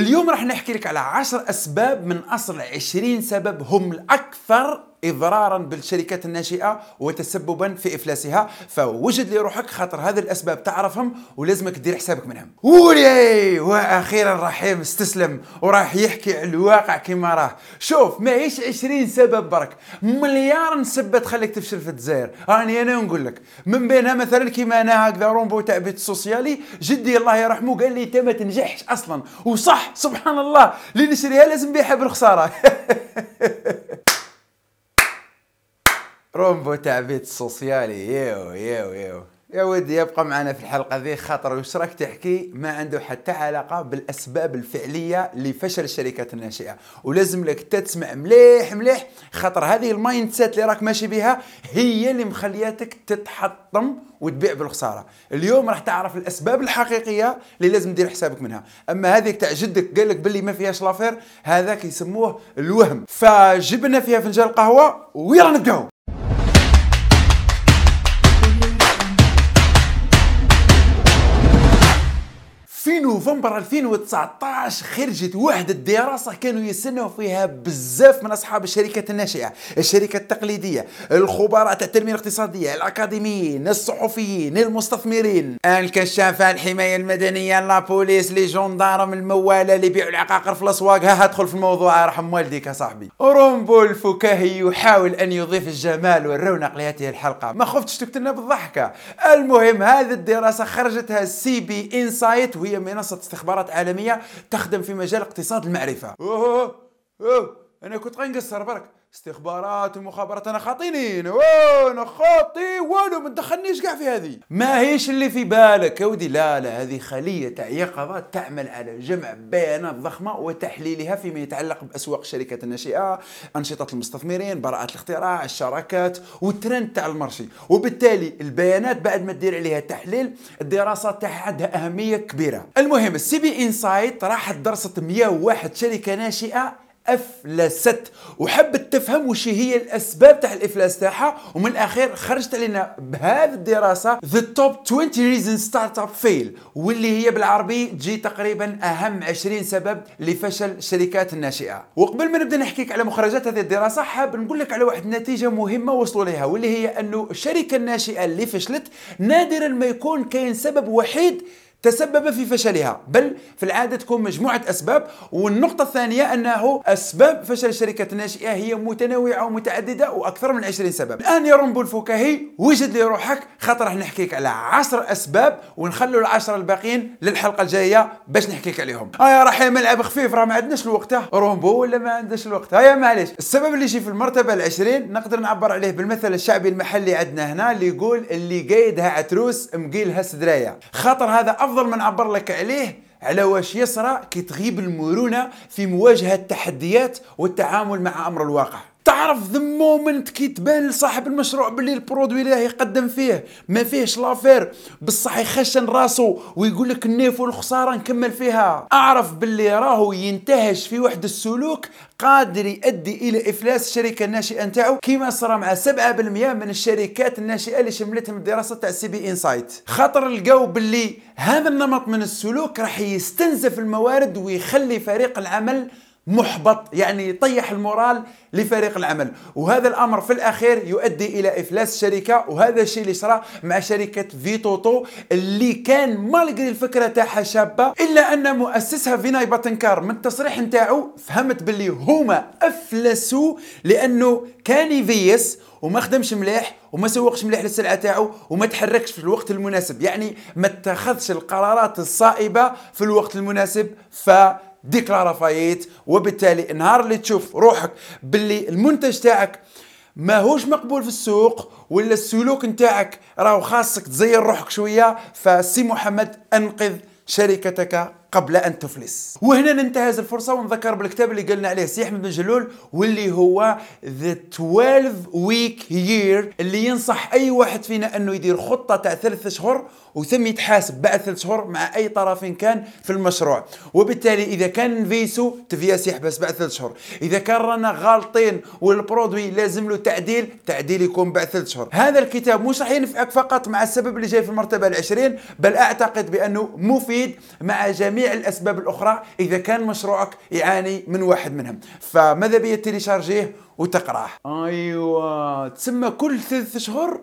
اليوم راح نحكي لك على عشر أسباب من أصل عشرين سبب هم الأكثر إضرارا بالشركات الناشئة وتسببا في إفلاسها. فوجد لي روحك خاطر هذه الأسباب تعرفهم ولازمك دير حسابك منهم. ولي وأخيرا رحيم استسلم وراح يحكي على الواقع كما راه. شوف ماهيش 20 سبب برك. مليار نسبة تخليك تفشل في الجزائر. راني أنا نقول لك من بينها مثلا كيما أنا هكذا رومبو تاع بيت ال social جدي الله يرحمه قال لي انت ما تنجحش أصلا. وصح سبحان الله اللي نشريها لازم نبيعها بالخساره رومبو تاع بيت ال social يو يو يو يا ودي يبقى معنا في الحلقة ذي. خاطر وش راك تحكي؟ ما عنده حتى علاقة بالأسباب الفعلية لفشل الشركات الناشئة. ولازم لك تسمع مليح مليح. خاطر هذه ال mindset اللي راك ماشي بها هي اللي مخلياتك تتحطم وتبيع بالخسارة. اليوم راح تعرف الأسباب الحقيقية اللي لازم دير حسابك منها. أما هذيك تاع جدك قال لك باللي ما فيهاش l'affaire هذاك يسموه الوهم. فجبنا فيها فنجان قهوه ويلا نبدأو. نوفمبر 2019 خرجت وحدة دراسة كانوا يستنوا فيها بزاف من أصحاب الشركات الناشئة. الشركات التقليدية الخبراء تاع التنمية الاقتصادية الأكاديميين الصحفيين المستثمرين. الكشافة الحماية المدنية لابوليس لي جوندارم الموالة اللي يبيعوا العقاقر في الأسواق ها هدخل في الموضوع ارحم والديك يا صاحبي. رومبو الفكاهي يحاول أن يضيف الجمال والرونق لهذه الحلقة. ما خفتش تقتلنا بالضحكة. المهم هذه الدراسة خرجتها CB Insights وهي منصة استخبارات عالمية تخدم في مجال اقتصاد المعرفة. أوه أوه أنا كنت غنقصر برك. استخبارات ومخابرات. أنا خاطيني وأنا خاطي والو ما تدخلنيش كاع في هذه؟ ما هيش اللي في بالك؟ يا ودي لا لا هذه خلية تاع يقظه تعمل على جمع بيانات ضخمه وتحليلها فيما يتعلق بأسواق الشركات الناشئه أنشطة المستثمرين براءات الاختراع الشراكات والترند تاع ال marché وبالتالي البيانات بعد ما تدير عليها تحليل الدراسة تاعها عندها أهمية كبيرة. المهم ال CB Insights راحت درست 101 شركة ناشئة أفلست. وحبت تفهم وش هي الأسباب تاع الإفلاس تاعها ومن الأخير خرجت علينا بهذه الدراسة The Top 20 Reasons Startup Fail واللي هي بالعربي تجي تقريبا أهم 20 سبب لفشل الشركات الناشئة. وقبل ما نبدأ نحكيك على مخرجات هذه الدراسة حاب نقول لك على واحد النتيجه مهمة وصلوا لها واللي هي أنه الشركة الناشئة اللي فشلت نادرا ما يكون كاين سبب وحيد تسبب في فشلها. بل في العادة تكون مجموعة أسباب والنقطة الثانية أنه أسباب فشل الشركات الناشئة هي متنوعة ومتعددة وأكثر من 20 سبب. الآن يا رمبو الفكاهي وجد لي روحك خاطر راح نحكيك على 10 أسباب ونخلوا العشرة الباقيين للحلقة الجاية باش نحكيك عليهم. آه يا رحيم العب خفيف راه ما عندناش الوقت. رومبو ولا ما عندناش الوقت؟ هيا معليش. السبب اللي يجي في المرتبة العشرين نقدر نعبر عليه بالمثل الشعبي المحلي عندنا هنا اللي يقول اللي قايدها عتروس مقيلها سدرايا خاطر هذا أفضل ما نعبر لك عليه على واش يصرى كي تغيب المرونة في مواجهة التحديات والتعامل مع أمر الواقع. تعرف the moment كي تبان لصاحب المشروع باللي ال produit اللي يقدم فيه ما فيهش l'affaire بصح يخشن راسو ويقول لك النيف والخسارة نكمل فيها. أعرف باللي راهو ينتهج في واحد السلوك قادر يؤدي إلى إفلاس الشركة الناشئة نتاعو. كما صرا مع 7% من الشركات الناشئة اللي شملتهم الدراسه تاع CB Insights. خاطر لقاو باللي هذا النمط من السلوك راح يستنزف الموارد ويخلي فريق العمل محبط يعني يطيح ال moral لفريق العمل. وهذا الأمر في الأخير يؤدي إلى إفلاس الشركة وهذا الشيء اللي صرا مع شركة فيتوتو اللي كان malgré الفكرة تاعها شابة إلا أن مؤسسها فيناي باتنكار من التصريح نتاعو فهمت باللي هما أفلسوا لأنه كان يفيس وما خدمش مليح وما سوقش مليح للسلعة تاعو وما تحركش في الوقت المناسب. يعني ما اتخذش القرارات الصائبة في الوقت المناسب ف déclara faillite وبالتالي النهار اللي تشوف روحك باللي المنتج تاعك ماهوش مقبول في السوق ولا السلوك نتاعك راهو خاصك تزير روحك شوية فسي محمد أنقذ شركتك. قبل أن تفلس. وهنا ننتهز الفرصة ونذكر بالكتاب اللي قلنا عليه سي أحمد بن جلول واللي هو The 12 Week Year اللي ينصح أي واحد فينا أنه يدير خطة تاع ثلاث اشهر وثم يتحاسب بعد ثلاث شهور مع أي طرف كان في المشروع. وبالتالي إذا كان فيسو تفياس يحبس بعد ثلاث شهور. إذا كان رانا غالطين وال produit لازم له تعديل تعديل يكون بعد ثلاث شهور. هذا الكتاب مش راح ينفعك فقط مع السبب اللي جاي في المرتبة العشرين بل أعتقد بأنه مفيد مع جميع جميع الأسباب الأخرى إذا كان مشروعك يعاني من واحد منهم. فماذا بيا تيليشارجيه وتقراه؟ أيوه تسمى كل ثلاث شهور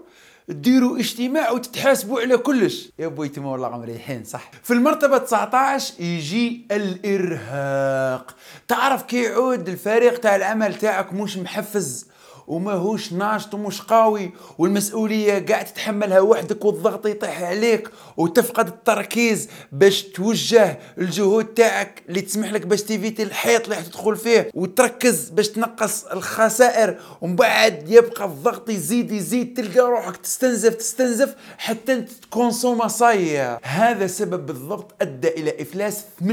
ديروا اجتماع وتتحاسبوا على كلش. يا بويتي ما والله مريحين صح؟ في المرتبة 19 يجي الإرهاق. تعرف كي يعود الفريق تاع العمل تاعك مش محفز؟ وماهوش ناشط ومش قوي والمسؤولية قاعد تتحملها وحدك والضغط يطيح عليك وتفقد التركيز باش توجه الجهود تاعك اللي تسمح لك باش ت éviter الحيط اللي تدخل فيه وتركز باش تنقص الخسائر ومن بعد يبقى الضغط يزيد يزيد تلقى روحك تستنزف تستنزف حتى أنت صاية هذا سبب بالضبط أدى إلى إفلاس 8%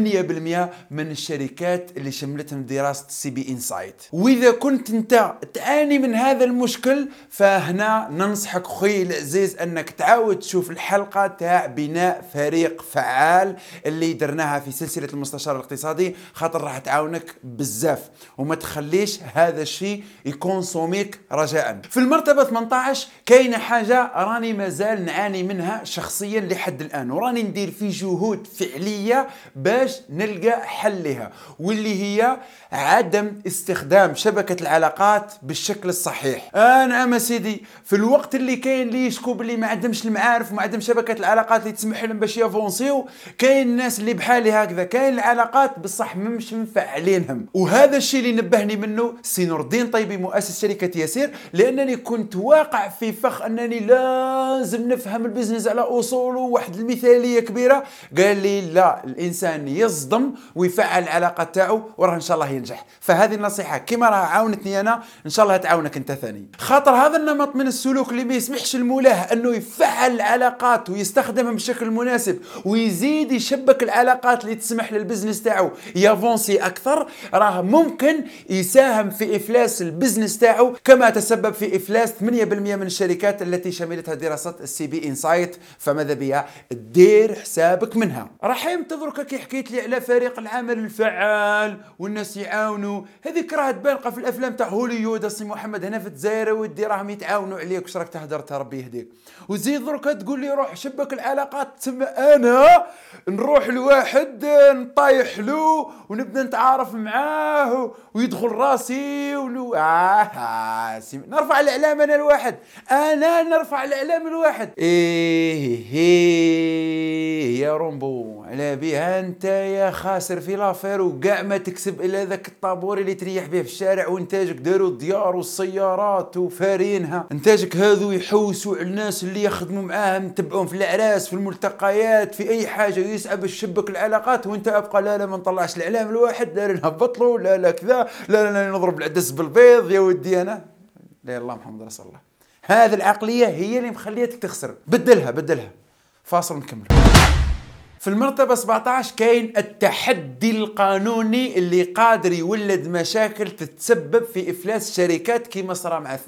من الشركات اللي شملتهم دراسة CB Insights. وإذا كنت أنت تعاني من هذا المشكل فهنا ننصحك خوي العزيز أنك تعاود تشوف الحلقة تاع بناء فريق فعال اللي درناها في سلسلة المستشار الاقتصادي خاطر راح تعاونك بزاف. وما تخليش هذا الشيء يكونسوميك رجاء. في المرتبة 18 كاينة حاجة راني مازال نعاني منها شخصيا لحد الآن. وراني ندير في جهود فعلية باش نلقى حل لها واللي هي عدم استخدام شبكة العلاقات بالشكل الصحيح آه نعم سيدي في الوقت اللي كاين اللي يشكو باللي ما عندهمش المعارف وما عندهمش شبكة العلاقات اللي تسمح لهم باش يافونسيو كاين الناس اللي بحالي هكذا كاين العلاقات بصح مش مفعلينهم. وهذا الشيء اللي نبهني منه سي نور الدين طيبي مؤسس شركة ياسير لأنني كنت واقع في فخ أنني لازم نفهم ال business على أصوله. واحد المثالية كبيرة. قال لي لا الإنسان يصدم ويفعل العلاقات تاعو وراه إن شاء الله ينجح. فهذه النصيحة كما راه عاونتني أنا إن شاء الله تعاون تعاونك انت ثاني. خاطر هذا النمط من السلوك اللي ما يسمحش لمولاه انه يفعل العلاقات ويستخدمها بشكل مناسب ويزيد يشبك العلاقات اللي تسمح لل business تاعو ي avancer أكثر راه ممكن يساهم في إفلاس ال business تاعو. كما تسبب في إفلاس 8% من الشركات التي شملتها دراسة ال CB Insights فماذا بيا دير حسابك منها. راح ينتظرك كي حكيت لي على فريق العمل الفعال والناس يعاونوا. هذيك راه تبان في الأفلام تاع هوليود السي محمد هنا في الجزائر ودي راهم يتعاونوا عليك واش راك تهدر ربي يهديك؟ وزيد درك تقول لي روح شبك العلاقات تسمى أنا نروح لواحد نطايح له ونبدأ نتعارف معاه ويدخل راسي ولو آه, آه نرفع الإعلام أنا الواحد. أنا نرفع الإعلام الواحد. إيه, إيه يا رومبو على بها أنت يا خاسر في لافير وكاع ما تكسب إلا ذاك الطابور اللي تريح به في الشارع وإنتاجك داروا الديار والسيارات وفارينها. انتاجك هذو يحوسوا على الناس اللي يخدموا معاهم تبعون في الأعراس في الملتقيات في أي حاجة. يسعى الشبك العلاقات وانت أبقى لا لا ما نطلعش الإعلام الواحد لا نهبط له لا لا كذا لا لا نضرب العدس بالبيض. يا ودي أنا. لا الله محمد رسول الله. هذه العقلية هي اللي مخليتك تخسر. بدلها بدلها. فاصل نكمل. في المرتبة 17 كاين التحدي القانوني اللي قادر يولد مشاكل تتسبب في إفلاس شركات كيما صرا مع 8%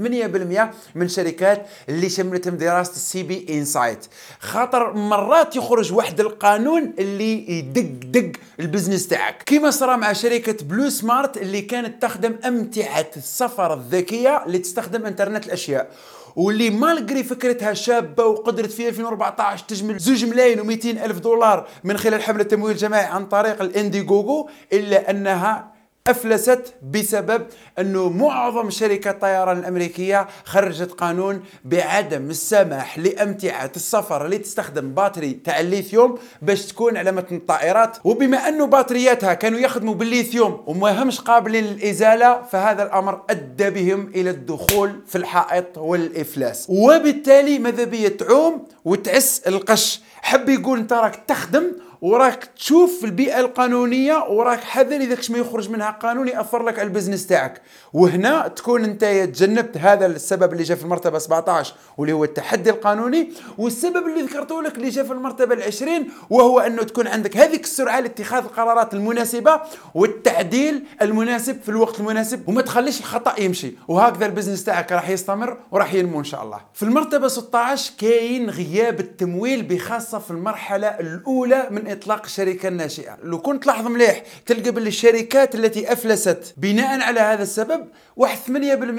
من شركات اللي شملتهم دراسة ال CB Insights خاطر مرات يخرج واحد القانون اللي يدق دق ال business تاعك. كيما صرا مع شركة Bluesmart اللي كانت تخدم أمتعة السفر الذكية اللي تستخدم إنترنت الأشياء. واللي malgré فكرتها شابة وقدرت في 2014 تجمل زوج ملايين و200 ألف دولار من خلال حملة تمويل جماعي عن طريق ال Indiegogo إلا أنها أفلست بسبب أنه معظم شركات الطيران الأمريكية خرجت قانون بعدم السماح لامتعه السفر اللي تستخدم batterie تاع الليثيوم باش تكون على متن الطائرات. وبما انه باترياتها كانوا يخدموا بالليثيوم وما همش قابلين للإزالة فهذا الأمر أدى بهم إلى الدخول في الحائط والإفلاس. وبالتالي ماذا بيا تعوم وتعس القش. حب يقول أنت راك تخدم وراك تشوف في البيئة القانونية وراك حذر إذا ما يخرج منها قانون ياثر لك على ال business تاعك. وهنا تكون أنت تجنبت هذا السبب اللي جاء في المرتبة 17 واللي هو التحدي القانوني والسبب اللي ذكرته لك اللي جاء في المرتبة ال 20 وهو أنه تكون عندك هذيك السرعة لاتخاذ القرارات المناسبة والتعديل المناسب في الوقت المناسب وما تخليش الخطأ يمشي. وهكذا ال business تاعك راح يستمر وراح ينمو إن شاء الله. في المرتبة 16 كاين غياب التمويل بخاصة في المرحلة الأولى من من إطلاق الشركة الناشئه لو كنت تلاحظ مليح تلقى باللي الشركات التي أفلست بناء على هذا السبب واحد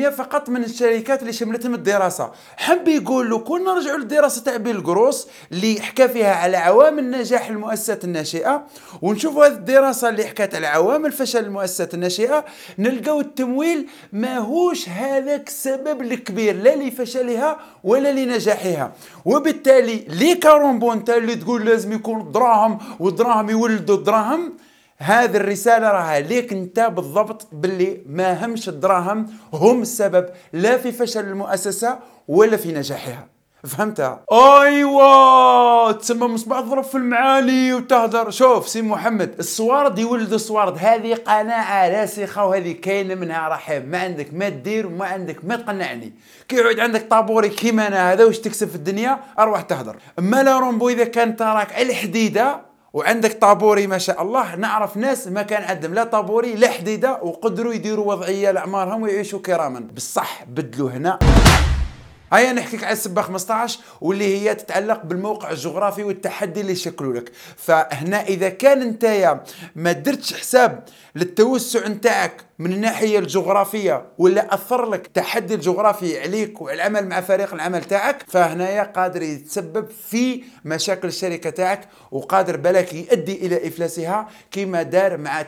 8% فقط من الشركات اللي شملتهم الدراسة. حب يقول لو كنا نرجعوا للدراسه تاع Bill Gross اللي حكى فيها على عوامل نجاح المؤسسات الناشئة ونشوفوا هذه الدراسة اللي حكت على عوامل فشل المؤسسات الناشئة نلقاو التمويل ماهوش هذاك السبب الكبير لا لفشلها ولا لنجاحها. وبالتالي لي كارومبونتا اللي تقول لازم يكون دراهم والدراهم يولدوا الدراهم هذه الرسالة راها ليك انت بالضبط باللي ما همش الدراهم هم السبب لا في فشل المؤسسة ولا في نجاحها. فهمتها ايوا تسمى مصباح ضرب في المعالي وتهدر. شوف سي محمد الصوارد يولد الصوارد هذه قناعة راسخة وهذه كاينة منها رحيم ما عندك ما دير وما عندك ما تقنعني. كي يعود عندك طابوري كيما أنا هذا واش تكسب في الدنيا؟ أروح تهدر. أما لا رومبو إذا كان تراك على الحديدة وعندك طابوري ما شاء الله نعرف ناس ما كان عندهم لا طابوري لا حديدة وقدروا يديروا وضعية لأعمارهم ويعيشوا كراما. بصح بدلوا هنا. هيا نحكيك على السبه 15 واللي هي تتعلق بالموقع الجغرافي والتحدي اللي يشكلوا لك. فهنا إذا كان أنت ما درتش حساب للتوسع نتاعك من الناحية الجغرافية ولا أثر لك التحدي الجغرافي عليك والعمل مع فريق العمل تاعك فهنايا قادر يتسبب في مشاكل الشركة تاعك وقادر بالك يؤدي إلى إفلاسها كما دار مع 9%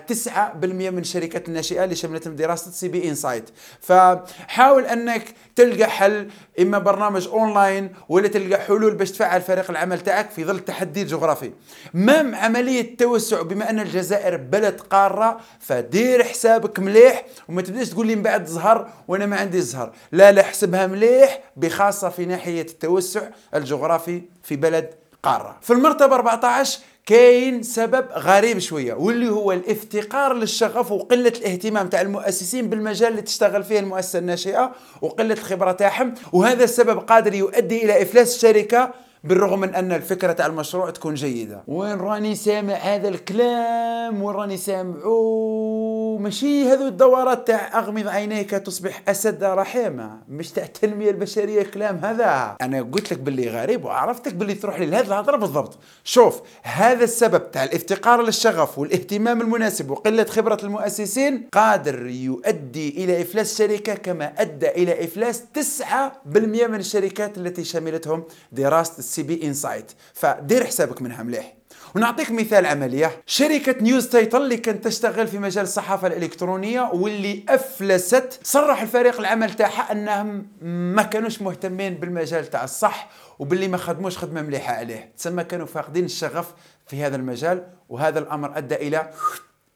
من الشركات الناشئة اللي شملتهم دراسة CB Insights. فحاول أنك تلقى حل إما برنامج أونلاين ولا تلقى حلول باش تفعل فريق العمل تاعك في ظل التحدي الجغرافي. même عملية التوسع بما أن الجزائر بلد قارة فدير حسابك مليح وما تبداش تقول لي من بعد زهر وأنا ما عندي زهر. لا لا حسبها مليح بخاصة في ناحية التوسع الجغرافي في بلد قارة. في المرتبة 14 كاين سبب غريب شوية واللي هو الافتقار للشغف وقلة الاهتمام تاع المؤسسين بالمجال اللي تشتغل فيه المؤسسة الناشئة وقلة الخبرة تاعهم وهذا السبب قادر يؤدي إلى إفلاس الشركة بالرغم من أن الفكرة تاع المشروع تكون جيدة. وين راني سامع هذا الكلام؟ وين راني سامعو ماشي هذو الدورات تاع أغمض عينيك تصبح أسد رحيمة. مش تاع التنمية البشرية الكلام هذا. أنا قلت لك باللي غريب وعرفتك باللي تروح لي لهذه الهضرة بالضبط. شوف هذا السبب تاع الافتقار للشغف والاهتمام المناسب وقلة خبرة المؤسسين قادر يؤدي إلى إفلاس شركة كما أدى إلى إفلاس 9% من الشركات التي شملتهم دراسة ال CB Insights فدير حسابك منها مليح. ونعطيك مثال عملية. شركة NewsTilt اللي كانت تشتغل في مجال الصحافة الإلكترونية واللي أفلست صرح الفريق العمل تاعها أنهم ما كانوش مهتمين بالمجال تاع الصح وباللي ما خدموش خدمة مليحة عليه. تسمى كانوا فاقدين الشغف في هذا المجال وهذا الأمر أدى إلى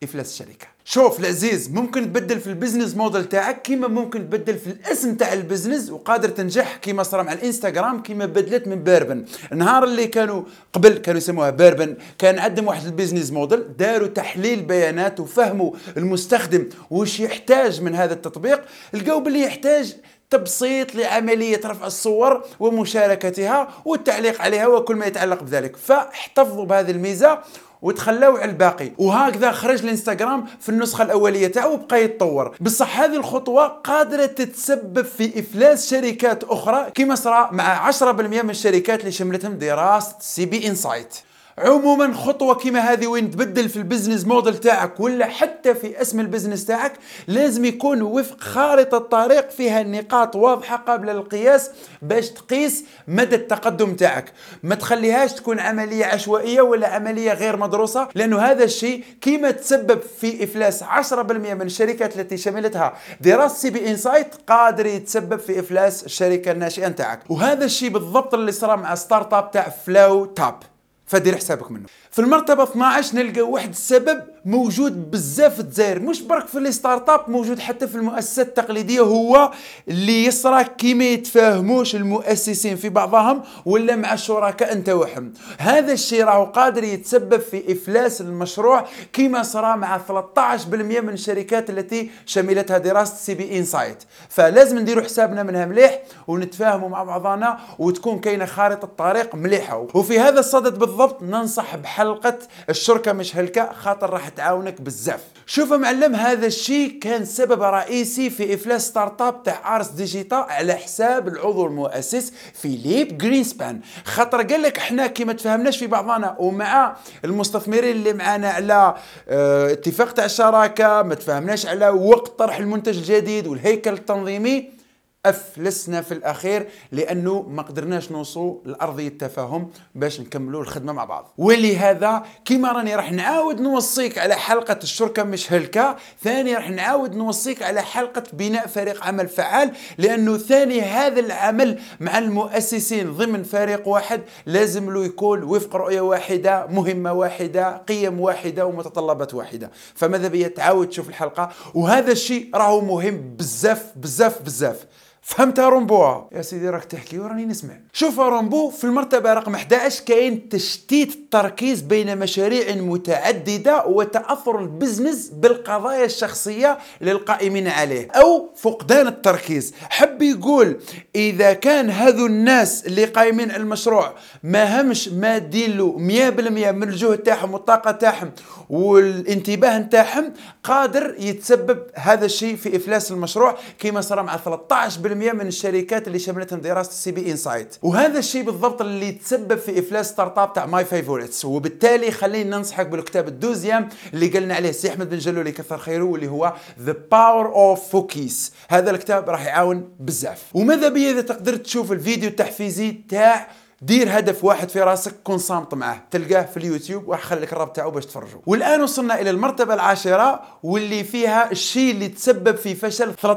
افلاس الشركة. شوف العزيز ممكن تبدل في ال business model تاعك كيما ممكن تبدل في الاسم تاع ال business وقادر تنجح كيما صرا مع الانستغرام كيما بدلت من Burbn. النهار اللي كانوا قبل كانوا يسموها Burbn كان عندهم واحد ال business model داروا تحليل بيانات وفهموا المستخدم وش يحتاج من هذا التطبيق. لقوا باللي يحتاج تبسيط لعملية رفع الصور ومشاركتها والتعليق عليها وكل ما يتعلق بذلك. فاحتفظوا بهذه الميزة وتخلاو على الباقي. وهكذا خرج الانستغرام في النسخة الأولية تاعو وبقى يتطور. بصح هذه الخطوة قادرة تتسبب في إفلاس شركات أخرى كما صرا مع 10% من الشركات اللي شملتهم دراسة CB Insights. عموما خطوة كيما هذه وين تبدل في ال business model تاعك ولا حتى في اسم ال business تاعك لازم يكون وفق خارطة طريق فيها نقاط واضحة قابلة للقياس باش تقيس مدى التقدم تاعك. ما تخليهاش تكون عملية عشوائية ولا عملية غير مدروسة لأنه هذا الشيء كيما تسبب في إفلاس 10% من الشركات التي شملتها. دراسة CB Insights قادر يتسبب في إفلاس الشركة الناشئة تاعك. وهذا الشيء بالضبط اللي صار مع start-up تاع Flowtab فدير حسابك منه. في المرتبة 12 نلقى واحد السبب موجود بزاف الجزائر. مش برك في ال start-up موجود حتى في المؤسسات التقليدية. هو اللي يصرى كي ما يتفاهموش المؤسسين في بعضهم ولا مع الشركاء نتاعهم هذا الشيء راهو قادر يتسبب في إفلاس المشروع كما صرا مع 13% من الشركات التي شملتها دراسة CB Insights. فلازم نديروا حسابنا منها مليح ونتفاهموا مع بعضنا وتكون كاينة خارطة طريق مليحة. وفي هذا الصدد بالضبط بالضبط ننصح بحلقة الشركة مش هلكة خاطر راح تعاونك بزاف. شوف معلم هذا الشيء كان سبب رئيسي في إفلاس start-up تاع ArsDigita على حساب العضو المؤسس فيليب جرينسبان. خاطر قال لك إحنا كي ما تفهمناش في بعضنا ومع المستثمرين اللي معنا على آه اتفاق تاع الشراكة ما تفهمناش على وقت طرح المنتج الجديد والهيكل التنظيمي أفلسنا في الأخير لأنه ما قدرناش نوصلوا لارضيه التفاهم باش نكملوا الخدمة مع بعض. ولهذا كما راني راح نعاود نوصيك على حلقة الشركة مش هلكة ثاني راح نعاود نوصيك على حلقة بناء فريق عمل فعال لأنه ثاني هذا العمل مع المؤسسين ضمن فريق واحد لازم له يكون وفق رؤية واحدة مهمة واحدة قيم واحدة ومتطلبات واحدة. فماذا بيا؟ تعاود تشوف الحلقة. وهذا الشيء راهو مهم بزاف بزاف بزاف. فهمت رومبو يا سيدي راك تحكي وراني نسمع. شوف رومبو في المرتبة رقم 11 كاين تشتيت التركيز بين مشاريع متعددة وتأثر ال business بالقضايا الشخصية للقائمين عليه أو فقدان التركيز. حب يقول إذا كان هذو الناس اللي قايمين على المشروع ما همش مادين له 100% من الجهد تاعهم والطاقة تاعهم والانتباه نتاعهم قادر يتسبب هذا الشيء في إفلاس المشروع كما صار مع 13 من الشركات اللي شملتهم دراسة ال CB Insights وهذا الشيء بالضبط اللي تسبب في إفلاس start-up تاع My Favorites وبالتالي خليني ننصحك بالكتاب ال deuxième اللي قلنا عليه سي أحمد بن جلول كثر خيره واللي هو The Power of Focus هذا الكتاب راح يعاون بزاف. وماذا بيا إذا تقدر تشوف الفيديو التحفيزي تاع دير هدف واحد في راسك كن صامت معه تلقاه في اليوتيوب وراح لك الرابط تاعو باش تفرجوا والآن وصلنا إلى المرتبة العاشرة واللي فيها الشيء اللي تسبب في فشل 13%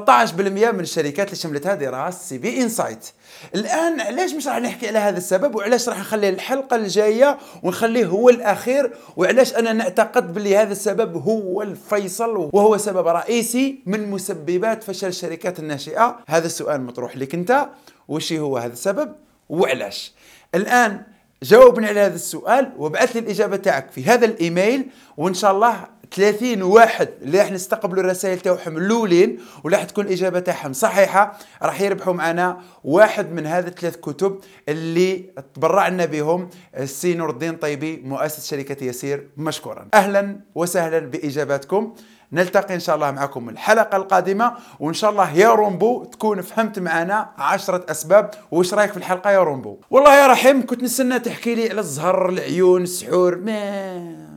من الشركات اللي شملتها دراسه CB Insights. الآن علاش مش راح نحكي على هذا السبب وعلاش راح نخلي الحلقة الجاية ونخليه هو الأخير وعلاش أنا نعتقد باللي هذا السبب هو الفيصل وهو سبب رئيسي من مسببات فشل الشركات الناشئة؟ هذا السؤال مطروح لك أنت. وش هو هذا السبب؟ وعلاش؟ الآن جاوبني على هذا السؤال وابعث لي الإجابة تاعك في هذا الإيميل وإن شاء الله 30 واحد اللي راح نستقبلوا الرسائل تاعهم الأولين وراح تكون الإجابة تاعهم صحيحة راح يربحوا معنا واحد من هذه الثلاث كتب اللي تبرعنا بهم السي نور الدين طيبي مؤسس شركة يسير مشكورا. أهلا وسهلا بإجاباتكم. نلتقي إن شاء الله معكم الحلقة القادمة وإن شاء الله يا رومبو تكون فهمت معنا عشرة أسباب وإيش رأيك في الحلقة يا رومبو؟ والله يا رحيم كنت نستنى تحكي لي على الزهر العيون السحور ما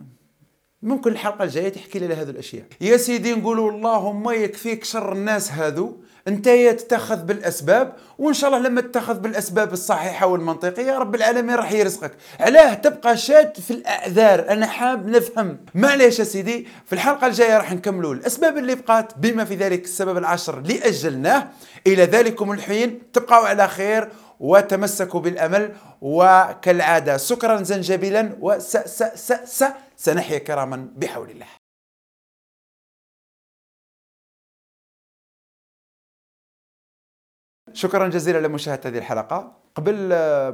ممكن الحلقة الجاية تحكي لي على هذه الأشياء. يا سيدي نقولوا اللهم يكفيك شر الناس هذو. أنت تتخذ بالأسباب وإن شاء الله لما تتخذ بالأسباب الصحيحة والمنطقية رب العالمين راح يرزقك. علاه تبقى شاد في الأعذار. أنا حاب نفهم. معليش يا سيدي في الحلقة الجاية راح نكملوا الأسباب اللي بقات. بما في ذلك السبب العشر اللي أجلناه. إلى ذلكم الحين. تبقوا على خير وتمسكوا بالأمل وكالعادة. سكرا زنجبيلا وس س س س سنحيا كراما بحول الله. شكرا جزيلا لمشاهدة هذه الحلقة. قبل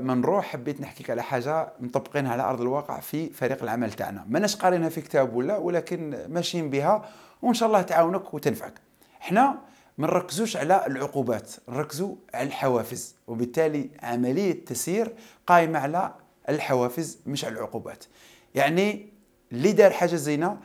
ما نروح حبيت نحكيك على حاجة مطبقينها على أرض الواقع في فريق العمل تاعنا. ماناش قارينها في كتاب ولا ولكن ماشيين بها وإن شاء الله تعاونك وتنفعك. إحنا ما نركزوش على العقوبات نركزوا على الحوافز وبالتالي عملية التسيير قائمة على الحوافز مش على العقوبات. يعني اللي دار حاجة زينة